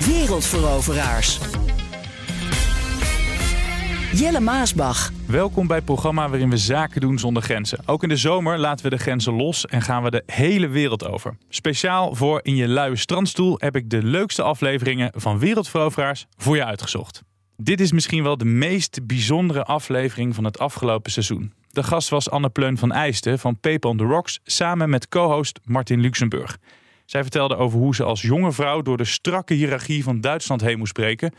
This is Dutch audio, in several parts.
Wereldveroveraars. Jelle Maasbach. Welkom bij het programma waarin we zaken doen zonder grenzen. Ook in de zomer laten we de grenzen los en gaan we de hele wereld over. Speciaal voor In je luie strandstoel heb ik de leukste afleveringen van Wereldveroveraars voor je uitgezocht. Dit is misschien wel de meest bijzondere aflevering van het afgelopen seizoen. De gast was Anne Pleun van Eijsten van Paper on the Rocks samen met co-host Martin Luxemburg. Zij vertelde over hoe ze als jonge vrouw door de strakke hiërarchie van Duitsland heen moest breken.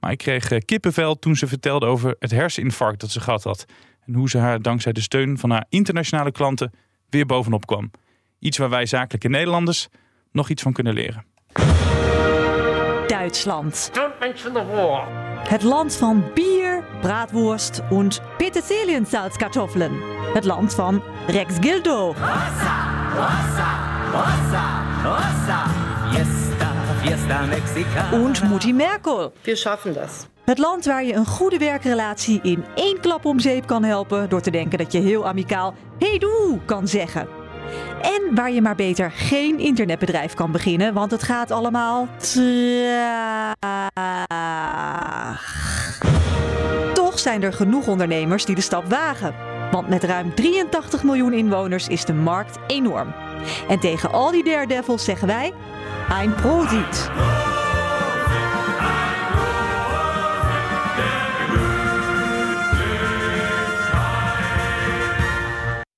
Maar ik kreeg eh, kippenvel toen ze vertelde over het herseninfarct dat ze gehad had. En hoe ze haar dankzij de steun van haar internationale klanten weer bovenop kwam. Iets waar wij zakelijke Nederlanders nog iets van kunnen leren. Duitsland. Het land van bier, braadworst en peterselien-salzkartoffeln. Het land van Rex Gildo. En Mutti Merkel. Wir schaffen das. Het land waar je een goede werkrelatie in één klap om zeep kan helpen door te denken dat je heel amicaal hey doe kan zeggen. En waar je maar beter geen internetbedrijf kan beginnen, want het gaat allemaal traag. Toch zijn er genoeg ondernemers die de stap wagen. Want met ruim 83 miljoen inwoners is de markt enorm. En tegen al die daredevils zeggen wij: Ein Prosit.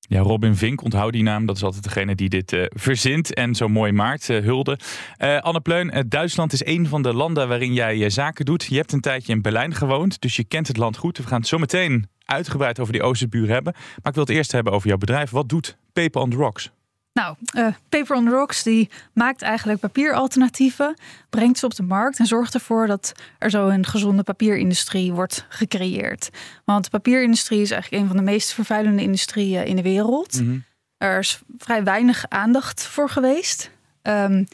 Ja, Robin Vink, onthoud die naam. Dat is altijd degene die dit uh, verzint en zo mooi maakt, uh, hulde. Uh, Anne Pleun, Duitsland is een van de landen waarin jij zaken doet. Je hebt een tijdje in Berlijn gewoond, dus je kent het land goed. We gaan het zo meteen uitgebreid over die Oosterbuur hebben. Maar ik wil het eerst hebben over jouw bedrijf. Wat doet Paper on the Rocks? Nou, uh, Paper on the Rocks die maakt eigenlijk papieralternatieven, brengt ze op de markt en zorgt ervoor dat er zo een gezonde papierindustrie wordt gecreëerd. Want de papierindustrie is eigenlijk een van de meest vervuilende industrieën in de wereld. Mm -hmm. Er is vrij weinig aandacht voor geweest. Um,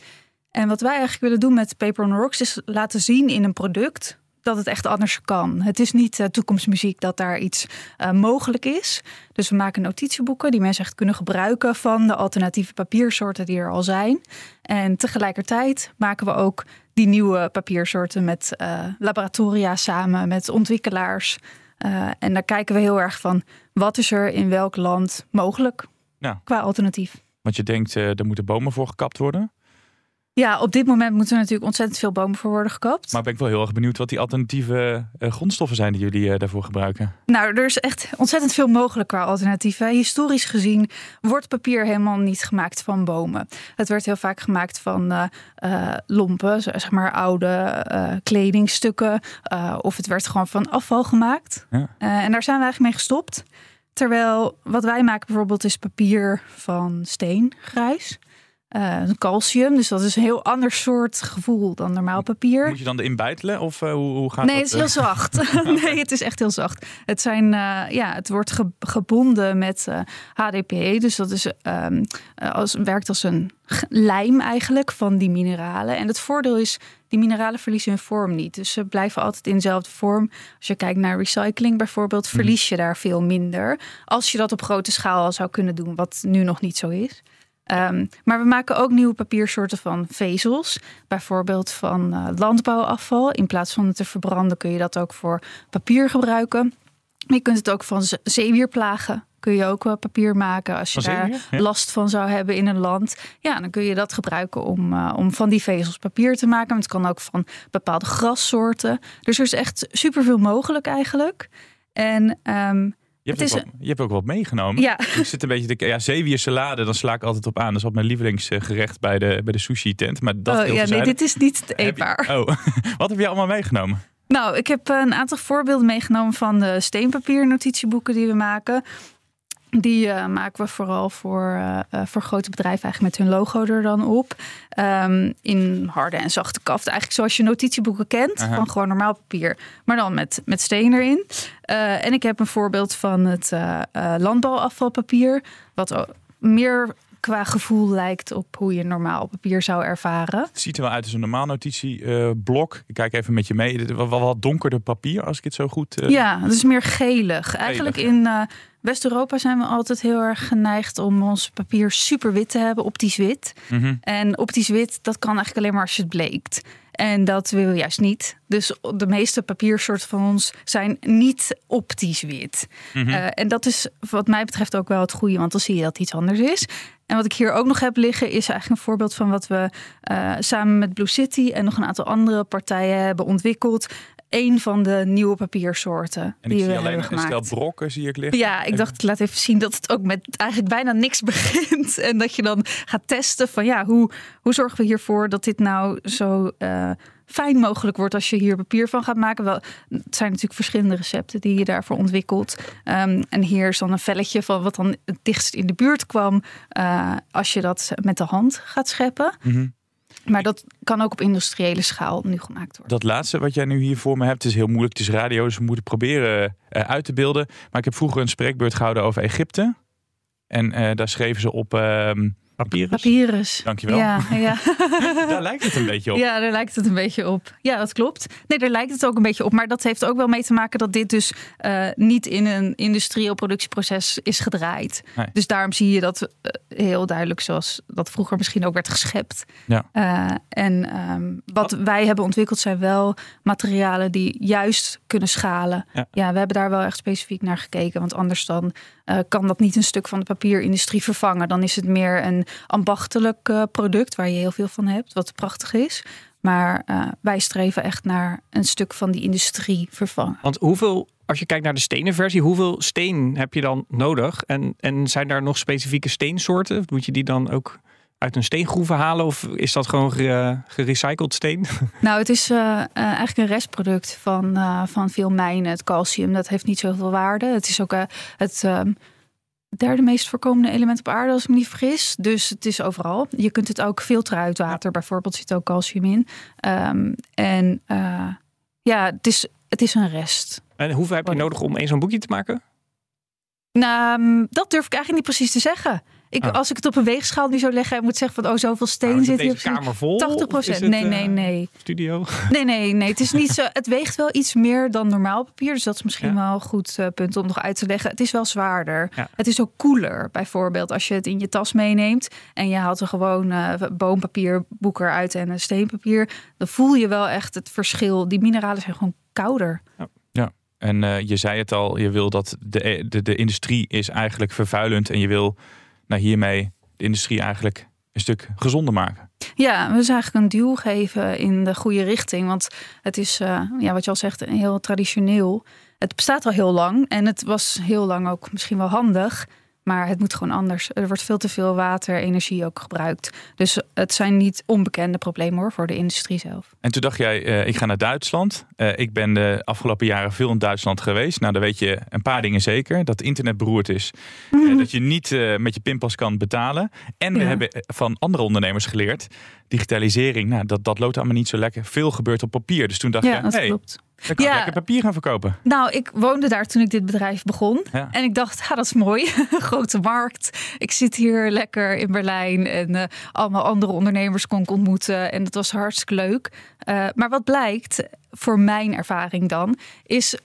en wat wij eigenlijk willen doen met Paper on the Rocks is laten zien in een product dat het echt anders kan. Het is niet uh, toekomstmuziek dat daar iets uh, mogelijk is. Dus we maken notitieboeken die mensen echt kunnen gebruiken van de alternatieve papiersoorten die er al zijn. En tegelijkertijd maken we ook die nieuwe papiersoorten met uh, laboratoria samen, met ontwikkelaars. en daar kijken we heel erg van wat is er in welk land mogelijk ja. qua alternatief. Want je denkt, er moeten bomen voor gekapt worden? Ja, op dit moment moeten er natuurlijk ontzettend veel bomen voor worden gekapt. Maar ben ik wel heel erg benieuwd wat die alternatieve uh, grondstoffen zijn die jullie uh, daarvoor gebruiken. Nou, er is echt ontzettend veel mogelijk qua alternatieven. Historisch gezien wordt papier helemaal niet gemaakt van bomen. Het werd heel vaak gemaakt van uh, lompen, zeg maar oude kledingstukken. of het werd gewoon van afval gemaakt. Ja. en daar zijn we eigenlijk mee gestopt. Terwijl wat wij maken bijvoorbeeld is papier van steen, grijs. Uh, calcium, dus dat is een heel ander soort gevoel dan normaal papier. Moet je dan erin bijtelen of uh, hoe, hoe gaat nee, dat? het is heel zacht. nee, het is echt heel zacht. Het, zijn, uh, ja, het wordt ge gebonden met HDPE, dus dat is, um, als, werkt als een lijm eigenlijk van die mineralen. En het voordeel is, die mineralen verliezen hun vorm niet. Dus ze blijven altijd in dezelfde vorm. Als je kijkt naar recycling bijvoorbeeld, verlies je daar veel minder. Als je dat op grote schaal al zou kunnen doen, wat nu nog niet zo is. Um, maar we maken ook nieuwe papiersoorten van vezels. Bijvoorbeeld van uh, landbouwafval. In plaats van het te verbranden kun je dat ook voor papier gebruiken. Je kunt het ook van zeewierplagen. Kun je ook wel papier maken als je daar? Ja. last van zou hebben in een land. Ja, dan kun je dat gebruiken om, uh, om van die vezels papier te maken. Maar het kan ook van bepaalde grassoorten. Dus er is echt superveel mogelijk eigenlijk. En um, Je hebt, ook wat, je hebt ook wat meegenomen. ja, Ik zit een beetje te ja, zeewier salade, dan sla ik altijd op aan. Dat is wat mijn lievelingsgerecht bij de, bij de sushi tent. Maar dat oh, ja nee, dit is niet Heb je- eetbaar. Oh, wat heb je allemaal meegenomen? Nou, ik heb een aantal voorbeelden meegenomen van de steenpapier notitieboeken die we maken. Die uh, maken we vooral voor, uh, voor grote bedrijven eigenlijk met hun logo er dan op. Um, in harde en zachte kaft. Eigenlijk zoals je notitieboeken kent. Aha. Van gewoon normaal papier. Maar dan met, met steen erin. Uh, en ik heb een voorbeeld van het landbouwafvalpapier. Wat meer qua gevoel lijkt op hoe je normaal papier zou ervaren. Het ziet er wel uit als een normaal notitieblok. ik kijk even met je mee. Wat, wat donkerder papier, als ik het zo goed... Uh... Ja, het is meer gelig. Eigenlijk in uh, West-Europa zijn we altijd heel erg geneigd om ons papier super wit te hebben, optisch wit. Mm -hmm. En optisch wit, dat kan eigenlijk alleen maar als je het bleekt. En dat willen we juist niet. Dus de meeste papiersoorten van ons zijn niet optisch wit. Mm -hmm. uh, en dat is wat mij betreft ook wel het goede, want dan zie je dat het iets anders is. En wat ik hier ook nog heb liggen is eigenlijk een voorbeeld van wat we uh, samen met Blue City en nog een aantal andere partijen hebben ontwikkeld. Een van de nieuwe papiersoorten en die ik we zie alleen een stel brokken zie ik liggen. Ja, ik dacht, ik laat even zien dat het ook met eigenlijk bijna niks begint. En dat je dan gaat testen van ja, hoe, hoe zorgen we hiervoor dat dit nou zo uh, fijn mogelijk wordt als je hier papier van gaat maken. Wel, het zijn natuurlijk verschillende recepten die je daarvoor ontwikkelt. Um, en hier is dan een velletje van wat dan het dichtst in de buurt kwam uh, als je dat met de hand gaat scheppen. Mm -hmm. Maar dat kan ook op industriële schaal nu gemaakt worden. Dat laatste wat jij nu hier voor me hebt is heel moeilijk. Het is radio, dus we moeten proberen uh, uit te beelden. Maar ik heb vroeger een spreekbeurt gehouden over Egypte. En uh, daar schreven ze op... Uh, Papyrus? Papyrus. Dankjewel. Ja, ja. daar lijkt het een beetje op. Ja, daar lijkt het een beetje op. Ja, dat klopt. Nee, daar lijkt het ook een beetje op. Maar dat heeft ook wel mee te maken dat dit dus uh, niet in een industrieel productieproces is gedraaid. Nee. Dus daarom zie je dat uh, heel duidelijk zoals dat vroeger misschien ook werd geschept. Ja. Uh, en um, wat wij hebben ontwikkeld zijn wel materialen die juist kunnen schalen. Ja. ja, we hebben daar wel echt specifiek naar gekeken. Want anders dan uh, kan dat niet een stuk van de papierindustrie vervangen. Dan is het meer een ambachtelijk uh, product waar je heel veel van hebt, wat prachtig is. Maar uh, wij streven echt naar een stuk van die industrie vervangen. Want hoeveel, als je kijkt naar de stenen versie, hoeveel steen heb je dan nodig? En, en zijn daar nog specifieke steensoorten? Moet je die dan ook uit een steengroeven halen of is dat gewoon gerecycled steen? Nou, het is uh, uh, eigenlijk een restproduct van, uh, van veel mijnen. Het calcium, dat heeft niet zoveel waarde. Het is ook het um, derde meest voorkomende element op aarde, als ik me niet vergis. Dus het is overal. Je kunt het ook filteren uit water. Bijvoorbeeld zit ook calcium in. Um, en ja, het is, het is een rest. En hoeveel heb je nodig om één zo'n boekje te maken? Nou, dat durf ik eigenlijk niet precies te zeggen. Ik, Oh. Als ik het op een weegschaal nu zou leggen en moet zeggen van oh zoveel steen Nou, is zit het hier deze precies. kamer vol? 80 Of is procent. het, Nee, eh, nee, nee. Studio? Nee, nee, nee. Het is niet zo. Het weegt wel iets meer dan normaal papier. Dus dat is misschien Ja. wel een goed uh, punt om nog uit te leggen. Het is wel zwaarder. Ja. Het is ook koeler. Bijvoorbeeld als je het in je tas meeneemt en je haalt er gewoon uh, boompapier, boek eruit en een steenpapier. Dan voel je wel echt het verschil. Die mineralen zijn gewoon kouder. En uh, je zei het al, je wil dat de, de, de industrie is eigenlijk vervuilend. En je wil nou, hiermee de industrie eigenlijk een stuk gezonder maken. Ja, we zijn eigenlijk een duw geven in de goede richting. Want het is, uh, ja, wat je al zegt, heel traditioneel. Het bestaat al heel lang en het was heel lang ook misschien wel handig. Maar het moet gewoon anders. Er wordt veel te veel water, energie ook gebruikt. Dus het zijn niet onbekende problemen hoor voor de industrie zelf. En toen dacht jij, uh, ik ga naar Duitsland. Uh, ik ben de afgelopen jaren veel in Duitsland geweest. Nou, dan weet je een paar dingen zeker. Dat internet beroerd is. Mm -hmm. uh, dat je niet met je pinpas kan betalen. En we ja. hebben van andere ondernemers geleerd. Digitalisering, nou, dat, dat loopt allemaal niet zo lekker. Veel gebeurt op papier. Dus toen dacht ja, je, dat hey, klopt. Dan kan ja. lekker papier gaan verkopen. Nou, ik woonde daar toen ik dit bedrijf begon. Ja. En ik dacht, ah, dat is mooi. Grote markt. Ik zit hier lekker in Berlijn. En uh, allemaal andere ondernemers kon ik ontmoeten. En dat was hartstikke leuk. Uh, maar wat blijkt, voor mijn ervaring dan, is...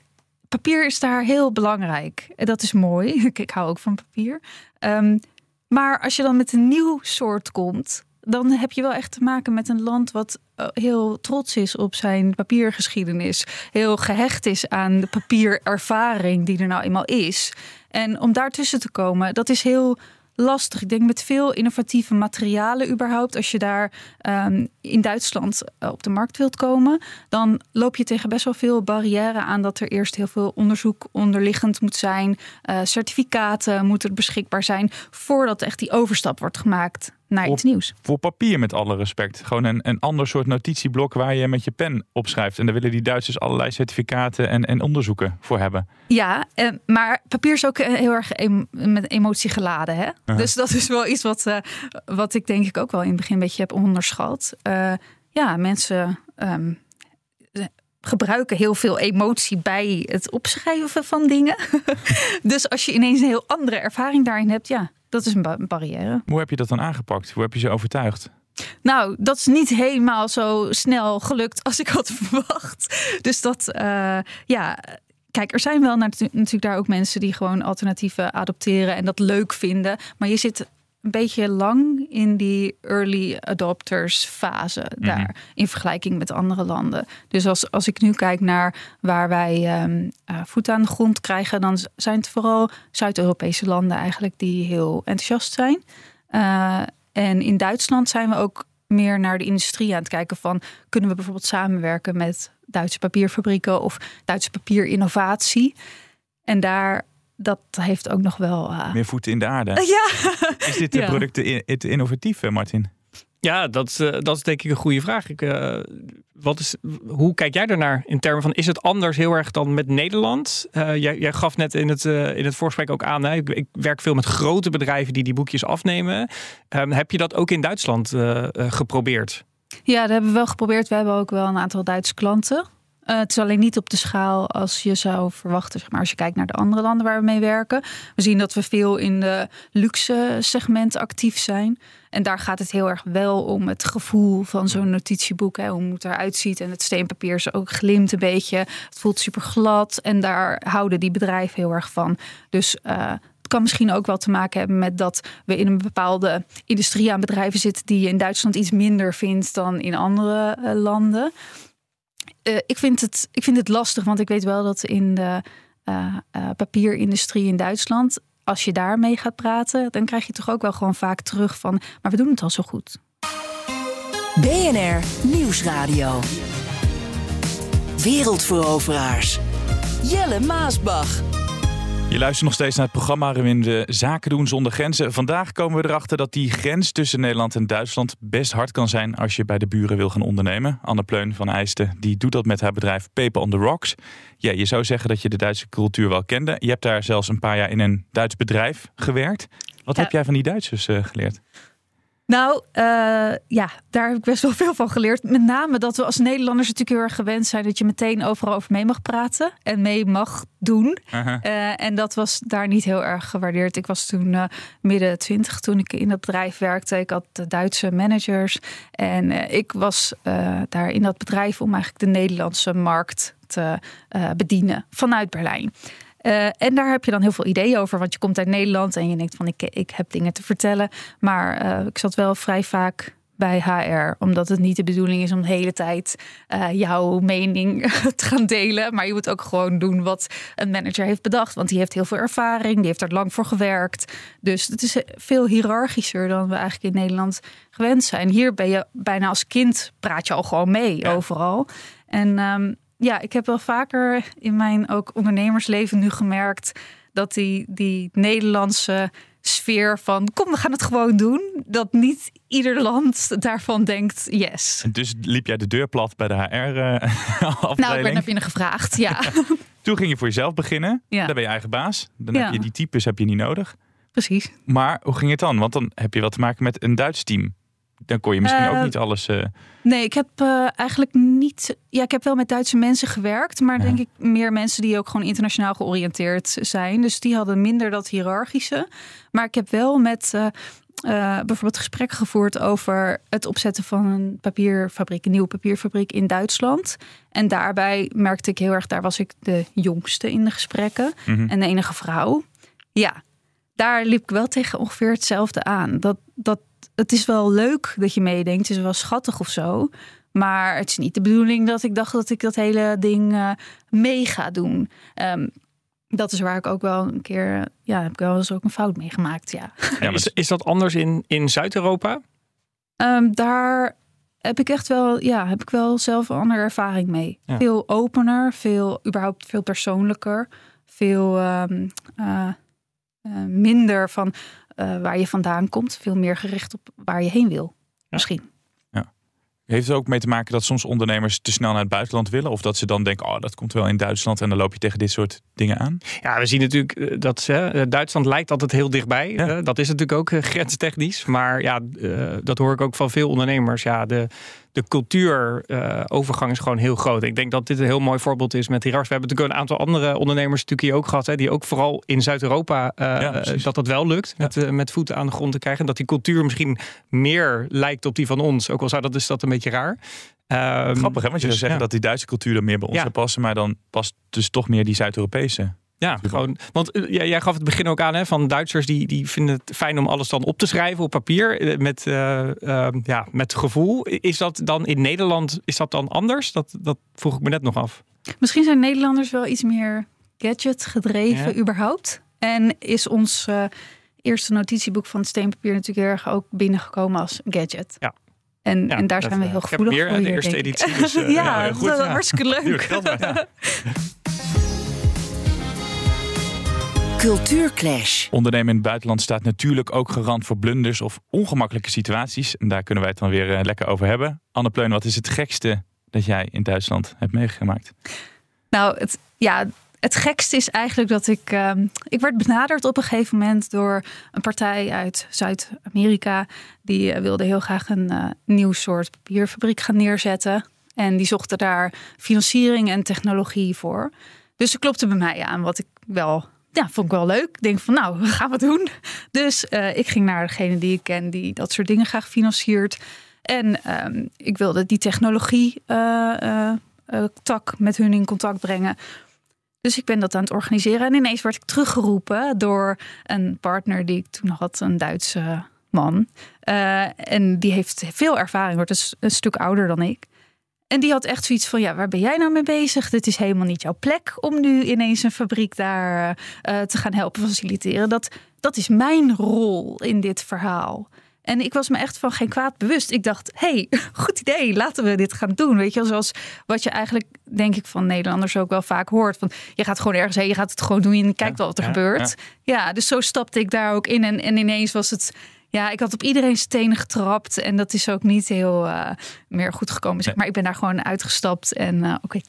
Papier is daar heel belangrijk. En dat is mooi. ik hou ook van papier. Um, maar als je dan met een nieuw soort komt dan heb je wel echt te maken met een land wat uh, heel trots is op zijn papiergeschiedenis. Heel gehecht is aan de papierervaring die er nou eenmaal is. En om daartussen te komen, dat is heel lastig. Ik denk met veel innovatieve materialen überhaupt. Als je daar um, in Duitsland uh, op de markt wilt komen, dan loop je tegen best wel veel barrière aan dat er eerst heel veel onderzoek onderliggend moet zijn. Uh, certificaten moeten beschikbaar zijn voordat echt die overstap wordt gemaakt naar Op- iets nieuws. Voor papier met alle respect. Gewoon een, een ander soort notitieblok waar je met je pen opschrijft. En daar willen die Duitsers allerlei certificaten en, en onderzoeken voor hebben. Ja, eh, maar papier is ook eh, heel erg em- met emotie geladen. Hè? Dus dat is wel iets wat, eh, wat ik denk ik ook wel in het begin een beetje heb onderschat. Ja, mensen ehm, eh, gebruiken heel veel emotie bij het opschrijven van dingen. dus als je ineens een heel andere ervaring daarin hebt, ja, dat is een, ba- een barrière. Hoe heb je dat dan aangepakt? Hoe heb je ze overtuigd? Nou, dat is niet helemaal zo snel gelukt als ik had verwacht. Dus dat, eh, ja. Kijk, er zijn wel natu- natuurlijk daar ook mensen die gewoon alternatieven adopteren en dat leuk vinden. Maar je zit een beetje lang in die early adopters fase daar in vergelijking met andere landen. Dus als, als ik nu kijk naar waar wij ehm, eh, voet aan de grond krijgen, dan zijn het vooral Zuid-Europese landen eigenlijk die heel enthousiast zijn. Eh, en in Duitsland zijn we ook meer naar de industrie aan het kijken van kunnen we bijvoorbeeld samenwerken met Duitse papierfabrieken of Duitse papierinnovatie. En daar dat heeft ook nog wel. eh, Meer voeten in de aarde. ja, Is dit de Ja. product te, in- te innovatief, eh, Martin? Ja, dat, is, eh, dat is denk ik een goede vraag. Ik, eh, wat is, hoe kijk jij daarnaar in termen van, is het anders heel erg dan met Nederland? Eh, jij, jij gaf net in het, eh, in het voorgesprek ook aan, hè? Ik, ik werk veel met grote bedrijven die die boekjes afnemen. Ehm, heb je dat ook in Duitsland geprobeerd? Ja, dat hebben we wel geprobeerd. We hebben ook wel een aantal Duitse klanten. Eh, het is alleen niet op de schaal als je zou verwachten, zeg maar, als je kijkt naar de andere landen waar we mee werken. We zien dat we veel in de luxe segment actief zijn. En daar gaat het heel erg wel om het gevoel van zo'n notitieboek. Hè, hoe het eruit ziet. En het steenpapier is ook glimt een beetje. Het voelt super glad. En daar houden die bedrijven heel erg van. Dus eh, het kan misschien ook wel te maken hebben met dat we in een bepaalde industrie aan bedrijven zitten die je in Duitsland iets minder vindt dan in andere eh, landen. Eh, ik, vind het, ik vind het lastig, want ik weet wel dat in de eh, eh, papierindustrie in Duitsland, als je daarmee gaat praten, dan krijg je toch ook wel gewoon vaak terug van, maar we doen het al zo goed. BNR Nieuwsradio. Wereldveroveraars. Jelle Maasbach. Je luistert nog steeds naar het programma waarin we zaken doen zonder grenzen. Vandaag komen we erachter dat die grens tussen Nederland en Duitsland best hard kan zijn als je bij de buren wil gaan ondernemen. Anne Pleun van IJsten die doet dat met haar bedrijf Paper on the Rocks. Ja, je zou zeggen dat je de Duitse cultuur wel kende. Je hebt daar zelfs een paar jaar in een Duits bedrijf gewerkt. Wat Ja. heb jij van die Duitsers eh, geleerd? Nou, eh, ja, daar heb ik best wel veel van geleerd. Met name dat we als Nederlanders natuurlijk heel erg gewend zijn dat je meteen overal over mee mag praten en mee mag doen. Eh, en dat was daar niet heel erg gewaardeerd. Ik was toen eh, midden twintig toen ik in dat bedrijf werkte. Ik had de Duitse managers. En ik was daar in dat bedrijf om eigenlijk de Nederlandse markt te bedienen vanuit Berlijn. Eh, en daar heb je dan heel veel ideeën over. Want je komt uit Nederland en je denkt van ik, ik heb dingen te vertellen. Maar eh, ik zat wel vrij vaak bij HR. Omdat het niet de bedoeling is om de hele tijd eh, jouw mening te gaan delen. Maar je moet ook gewoon doen wat een manager heeft bedacht. Want die heeft heel veel ervaring, die heeft er lang voor gewerkt. Dus het is veel hiërarchischer dan we eigenlijk in Nederland gewend zijn. Hier ben je bijna als kind, praat je al gewoon mee overal. En ehm, ja, ik heb wel vaker in mijn ook ondernemersleven nu gemerkt... dat die, die Nederlandse sfeer van kom, we gaan het gewoon doen. Dat niet ieder land daarvan denkt yes. Dus liep jij de deur plat bij de HR-afdeling. Nou, ik ben naar binnen gevraagd, ja. Toen ging je voor jezelf beginnen. Ja. Dan ben je eigen baas. Dan Ja. heb je die types heb je niet nodig. Precies. Maar hoe ging het dan? Want dan heb je wat te maken met een Duits team. Dan kon je misschien Eh, ook niet alles. eh, Nee, ik heb eh, eigenlijk niet. Ja, ik heb wel met Duitse mensen gewerkt, maar Ja. denk ik meer mensen die ook gewoon internationaal georiënteerd zijn. Dus die hadden minder dat hiërarchische. Maar ik heb wel met eh, eh, bijvoorbeeld gesprek gevoerd over het opzetten van een papierfabriek, een nieuwe papierfabriek in Duitsland. En daarbij merkte ik heel erg, daar was ik de jongste in de gesprekken mhm. en de enige vrouw. Ja, daar liep ik wel tegen ongeveer hetzelfde aan. Dat, dat, het is wel leuk dat je meedenkt, het is wel schattig of zo. Maar het is niet de bedoeling dat ik dacht dat ik dat hele ding eh, mee ga doen. Ehm, dat is waar ik ook wel een keer, ja, heb ik wel eens ook een fout meegemaakt. Ja. Ja, maar is, is dat anders in, in Zuid-Europa? Ehm, daar heb ik echt wel, ja, heb ik wel zelf een andere ervaring mee. Ja. Veel opener, veel, überhaupt veel persoonlijker, veel ehm, eh, eh, minder van eh, waar je vandaan komt. Veel meer gericht op waar je heen wil. Misschien. Heeft het ook mee te maken dat soms ondernemers te snel naar het buitenland willen? Of dat ze dan denken, oh, dat komt wel in Duitsland en dan loop je tegen dit soort dingen aan? Ja, we zien natuurlijk eh, dat uh, Duitsland lijkt altijd heel dichtbij. Ja. Uh, dat is natuurlijk ook uh, grenstechnisch. Maar ja, uh, dat hoor ik ook van veel ondernemers. Ja, de, de cultuurovergang is gewoon heel groot. Ik denk dat dit een heel mooi voorbeeld is met Hirars. We hebben natuurlijk een aantal andere ondernemers natuurlijk hier ook gehad. Hè, die ook vooral in Zuid-Europa ja, dat dat wel lukt. Met, met voeten aan de grond te krijgen. En dat die cultuur misschien meer lijkt op die van ons. Ook al zou dat, is dat een beetje raar. Um, Grappig hè, want je dus, zou zeggen dat die Duitse cultuur er meer bij ons zou passen. Maar dan past dus toch meer die Zuid-Europese. Ja, gewoon. Want uh, jij gaf het begin ook aan hè, van Duitsers die, die vinden het fijn om alles dan op te schrijven op papier met, uh, uh, ja, met gevoel. Is dat dan in Nederland is dat dan anders? Dat, dat vroeg ik me net nog af. Misschien zijn Nederlanders wel iets meer gadget gedreven ja. überhaupt. En is ons eh, eerste notitieboek van het steenpapier natuurlijk heel erg ook binnengekomen als gadget. Ja. En, ja, en daar zijn we heel gevoelig meer voor. de eerste editie. Dus, ja, ja, heel goed, dat hartstikke leuk. Ja. Cultuurclash. Ondernemen in het buitenland staat natuurlijk ook garant voor blunders of ongemakkelijke situaties. En daar kunnen wij het dan weer uh, lekker over hebben. Anne Pleun, wat is het gekste dat jij in Duitsland hebt meegemaakt? Nou, het, ja, het gekste is eigenlijk dat ik. Uh, ik werd benaderd op een gegeven moment door een partij uit Zuid-Amerika. Die uh, wilde heel graag een uh, nieuw soort papierfabriek gaan neerzetten. En die zochten daar financiering en technologie voor. Dus ze klopte bij mij aan, wat ik wel. Ja, vond ik wel leuk. Ik denk van, nou, we gaan wat doen. Dus uh, ik ging naar degene die ik ken, die dat soort dingen graag financiert. En uh, ik wilde die technologie uh, tak met hun in contact brengen. Dus ik ben dat aan het organiseren. En ineens werd ik teruggeroepen door een partner die ik toen had, een Duitse man. En die heeft veel ervaring, wordt dus een stuk ouder dan ik. En die had echt zoiets van: ja, waar ben jij nou mee bezig? Dit is helemaal niet jouw plek om nu ineens een fabriek daar uh, te gaan helpen faciliteren. Dat, dat is mijn rol in dit verhaal. En ik was me echt van geen kwaad bewust. Ik dacht, hey, goed idee, laten we dit gaan doen. Weet je, zoals wat je eigenlijk, denk ik, van Nederlanders ook wel vaak hoort. Van, je gaat gewoon ergens heen, je gaat het gewoon doen en je kijkt ja, wat er ja, gebeurt. Ja. ja. dus zo stapte ik daar ook in. En, en ineens was het, ja, ik had op iedereen stenen getrapt. En dat is ook niet heel uh, meer goed gekomen. Zeg maar ik ben daar gewoon uitgestapt en uh, oké. Okay,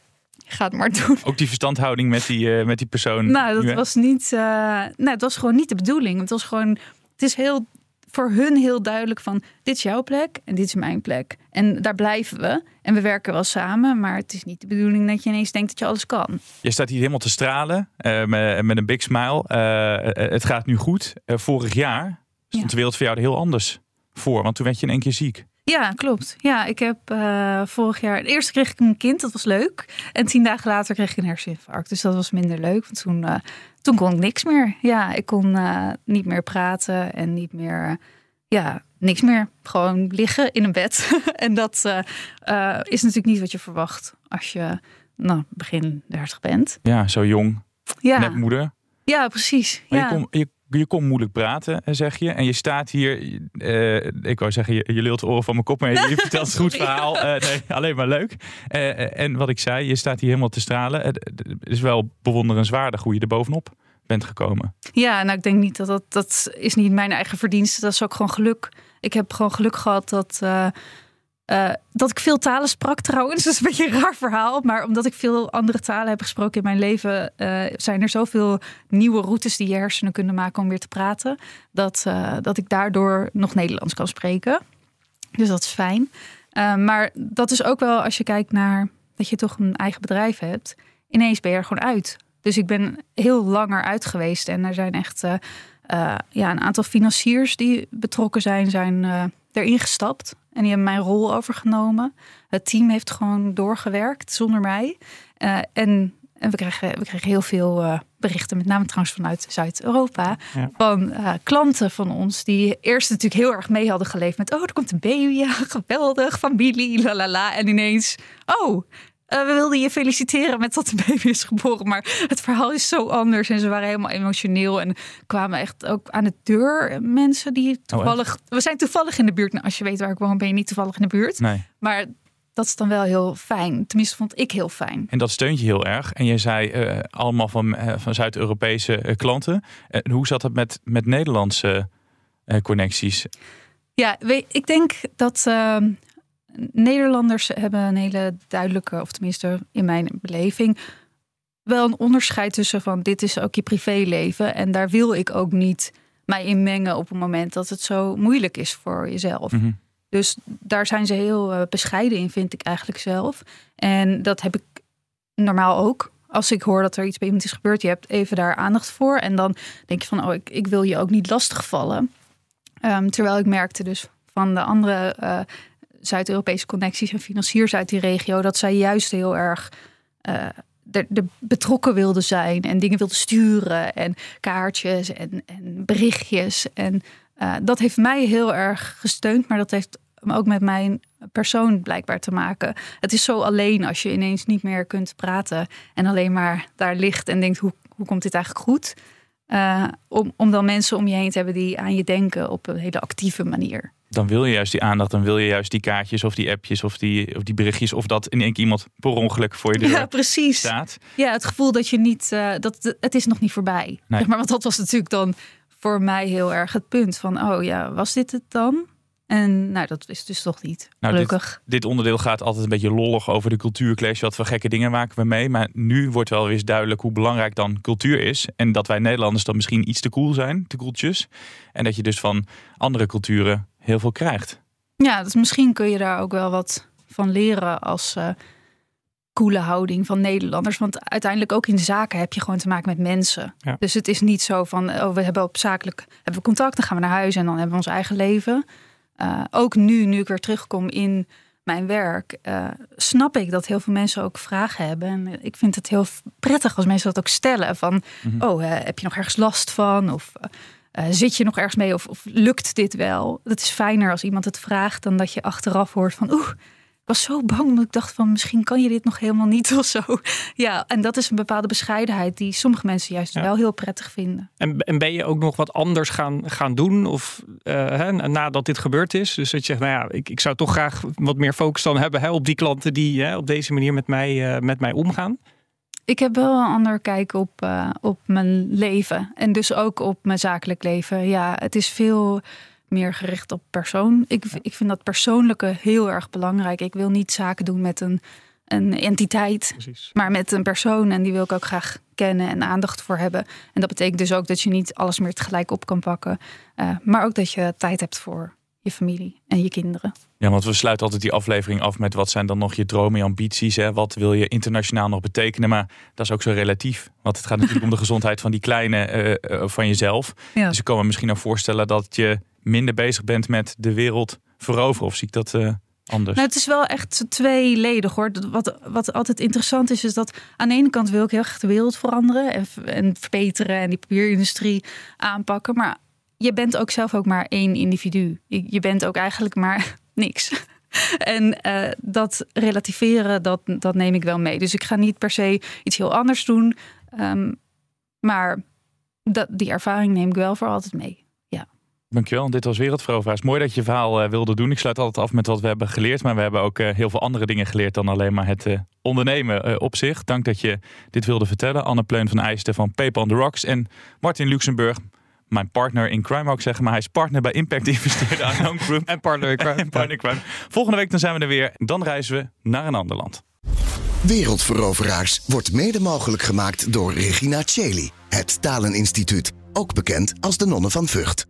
Ga het maar doen. Ook die verstandhouding met die, uh, met die persoon. Nou, dat was niet. Nou, het was gewoon niet de bedoeling. Het was gewoon. Het is heel voor hun heel duidelijk van dit is jouw plek en dit is mijn plek. En daar blijven we. En we werken wel samen, maar het is niet de bedoeling dat je ineens denkt dat je alles kan. Je staat hier helemaal te stralen uh, met, met, een big smile. Uh, het gaat nu goed. Uh, vorig jaar stond de wereld voor jou er heel anders voor, want toen werd je in één keer ziek. Ja, klopt. Ja, ik heb vorig jaar. Eerst kreeg ik een kind, dat was leuk. En tien dagen later kreeg ik een herseninfarct. Dus dat was minder leuk. Want toen toen kon ik niks meer. Ja, ik kon uh, niet meer praten en niet meer, ja, niks meer. Gewoon liggen in een bed. en dat is natuurlijk niet wat je verwacht als je, nou, begin 30 bent. Ja, zo jong. Ja. Net moeder. Ja, precies. Maar ja. Je, kon, je, je kon moeilijk praten, zeg je. En je staat hier, uh, ik wou zeggen, je, je lult de oren van mijn kop, maar je, je vertelt een goed verhaal. Uh, nee, alleen maar leuk. Uh, en wat ik zei, je staat hier helemaal te stralen. Het is wel bewonderenswaardig hoe je er bovenop bent gekomen. Ja, nou ik denk niet dat dat, dat is niet mijn eigen verdienste. Dat is ook gewoon geluk. Ik heb gewoon geluk gehad dat... Uh, dat ik veel talen sprak trouwens. Dat is een beetje een raar verhaal. Maar omdat ik veel andere talen heb gesproken in mijn leven... Uh, zijn er zoveel nieuwe routes die je hersenen kunnen maken om weer te praten. Dat, uh, dat ik daardoor nog Nederlands kan spreken. Dus dat is fijn. maar dat is ook wel als je kijkt naar dat je toch een eigen bedrijf hebt. Ineens ben je er gewoon uit. Dus ik ben heel langer uit geweest. En er zijn echt ja, een aantal financiers die betrokken zijn, zijn erin gestapt. En die hebben mijn rol overgenomen. Het team heeft gewoon doorgewerkt zonder mij. Uh, en, en we, kregen, we kregen heel veel uh, berichten, met name trouwens vanuit Zuid-Europa, ja. van uh, klanten van ons die eerst natuurlijk heel erg mee hadden geleefd met, oh, er komt een baby, ja, geweldig, familie, la la la. En ineens, oh, uh, we wilden je feliciteren met dat de baby is geboren. Maar het verhaal is zo anders. En ze waren helemaal emotioneel. En kwamen echt ook aan de deur mensen die toevallig... Oh, we zijn toevallig in de buurt. Nou, als je weet waar ik woon, ben je niet toevallig in de buurt. Nee. Maar dat is dan wel heel fijn. Tenminste, vond ik heel fijn. En dat steunt je heel erg. En je zei uh, allemaal van, uh, van Zuid-Europese klanten. hoe zat het met, met Nederlandse eh, connecties? Ja, weet, ik denk dat ehm, Nederlanders hebben een hele duidelijke, of tenminste in mijn beleving, wel een onderscheid tussen van dit is ook je privéleven en daar wil ik ook niet mij in mengen op het moment dat het zo moeilijk is voor jezelf. Mhm. Dus daar zijn ze heel eh, bescheiden in, vind ik eigenlijk zelf. En dat heb ik normaal ook. Als ik hoor dat er iets bij iemand is gebeurd, je hebt even daar aandacht voor. En dan denk je van, oh, ik, ik wil je ook niet lastigvallen. Ehm, terwijl ik merkte dus van de andere eh, Zuid-Europese connecties en financiers uit die regio, dat zij juist heel erg eh, de, de betrokken wilden zijn en dingen wilden sturen en kaartjes en, en berichtjes. En eh, dat heeft mij heel erg gesteund, maar dat heeft ook met mijn persoon blijkbaar te maken. Het is zo alleen als je ineens niet meer kunt praten en alleen maar daar ligt en denkt hoe, hoe komt dit eigenlijk goed? Uh, om, om dan mensen om je heen te hebben die aan je denken op een hele actieve manier. Dan wil je juist die aandacht, dan wil je juist die kaartjes of die appjes of die, of die berichtjes. Of dat in één keer iemand per ongeluk voor je deur ja, precies. staat. Ja, het gevoel dat je niet, uh, dat het is nog niet voorbij. Nee. Zeg maar, want dat was natuurlijk dan voor mij heel erg het punt van, oh ja, was dit het dan? En nou, dat is dus toch niet. Nou, Gelukkig. Dit onderdeel gaat altijd een beetje lollig over de cultuurclash. Wat voor gekke dingen maken we mee. Maar nu wordt wel weer eens duidelijk hoe belangrijk dan cultuur is. En dat wij Nederlanders dan misschien iets te cool zijn, te koeltjes. En dat je dus van andere culturen heel veel krijgt. Ja, dus misschien kun je daar ook wel wat van leren als uh, coole houding van Nederlanders. Want uiteindelijk ook in zaken heb je gewoon te maken met mensen. Ja. Dus het is niet zo van, oh, we hebben op zakelijk hebben we contact, dan gaan we naar huis en dan hebben we ons eigen leven. Uh, ook nu, nu ik weer terugkom in mijn werk, uh, snap ik dat heel veel mensen ook vragen hebben. En ik vind het heel prettig als mensen dat ook stellen. Van, mm -hmm. oh, uh, heb je nog ergens last van? Of zit je nog ergens mee? Of, of, lukt dit wel? Dat is fijner als iemand het vraagt dan dat je achteraf hoort van, oeh, was zo bang dat ik dacht van, misschien kan je dit nog helemaal niet of zo. Ja, en dat is een bepaalde bescheidenheid die sommige mensen juist ja. wel heel prettig vinden. En, en, ben je ook nog wat anders gaan, gaan doen of uh, hè, nadat dit gebeurd is? Dus dat je zegt, nou ja, ik, ik zou toch graag wat meer focus dan hebben hè, op die klanten die hè, op deze manier met mij, uh, met mij omgaan. Ik heb wel een ander kijk op, uh, op mijn leven. En dus ook op mijn zakelijk leven. Ja, het is veel meer gericht op persoon. Ik, ik vind dat persoonlijke heel erg belangrijk. Ik wil niet zaken doen met een, een entiteit, Precies. maar met een persoon. En die wil ik ook graag kennen en aandacht voor hebben. En dat betekent dus ook dat je niet alles meer tegelijk op kan pakken. Uh, maar ook dat je tijd hebt voor je familie en je kinderen. Ja, want we sluiten altijd die aflevering af met wat zijn dan nog je dromen, je ambities. Hè? Wat wil je internationaal nog betekenen? Maar dat is ook zo relatief. Want het gaat natuurlijk om de gezondheid van die kleine uh, uh, van jezelf. Ja. Dus ik kan me misschien nog voorstellen dat je minder bezig bent met de wereld veroveren. Of zie ik dat uh, anders? Nou, het is wel echt tweeledig hoor. Wat, wat altijd interessant is, is dat aan de ene kant wil ik heel graag de wereld veranderen en, en verbeteren en die papierindustrie aanpakken. Maar je bent ook zelf ook maar één individu. Je, bent ook eigenlijk maar niks. En uh, dat relativeren, dat, dat neem ik wel mee. Dus ik ga niet per se iets heel anders doen. Um, maar dat, die ervaring neem ik wel voor altijd mee. Dankjewel. Dit was Wereldveroveraars. Mooi dat je je verhaal uh, wilde doen. Ik sluit altijd af met wat we hebben geleerd. Maar we hebben ook uh, heel veel andere dingen geleerd dan alleen maar het ondernemen op zich. Dank dat je dit wilde vertellen. Anne Pleun van IJsten van Paper on the Rocks. En Martin Luxemburg, mijn partner in crime ook zeggen, maar hij is partner bij Impact Investeerder aan Home Group. en partner in crime. en partner in crime. Volgende week dan zijn we er weer. Dan reizen we naar een ander land. Wereldveroveraars wordt mede mogelijk gemaakt door Regina Cheli, het Taleninstituut, ook bekend als de Nonnen van Vught.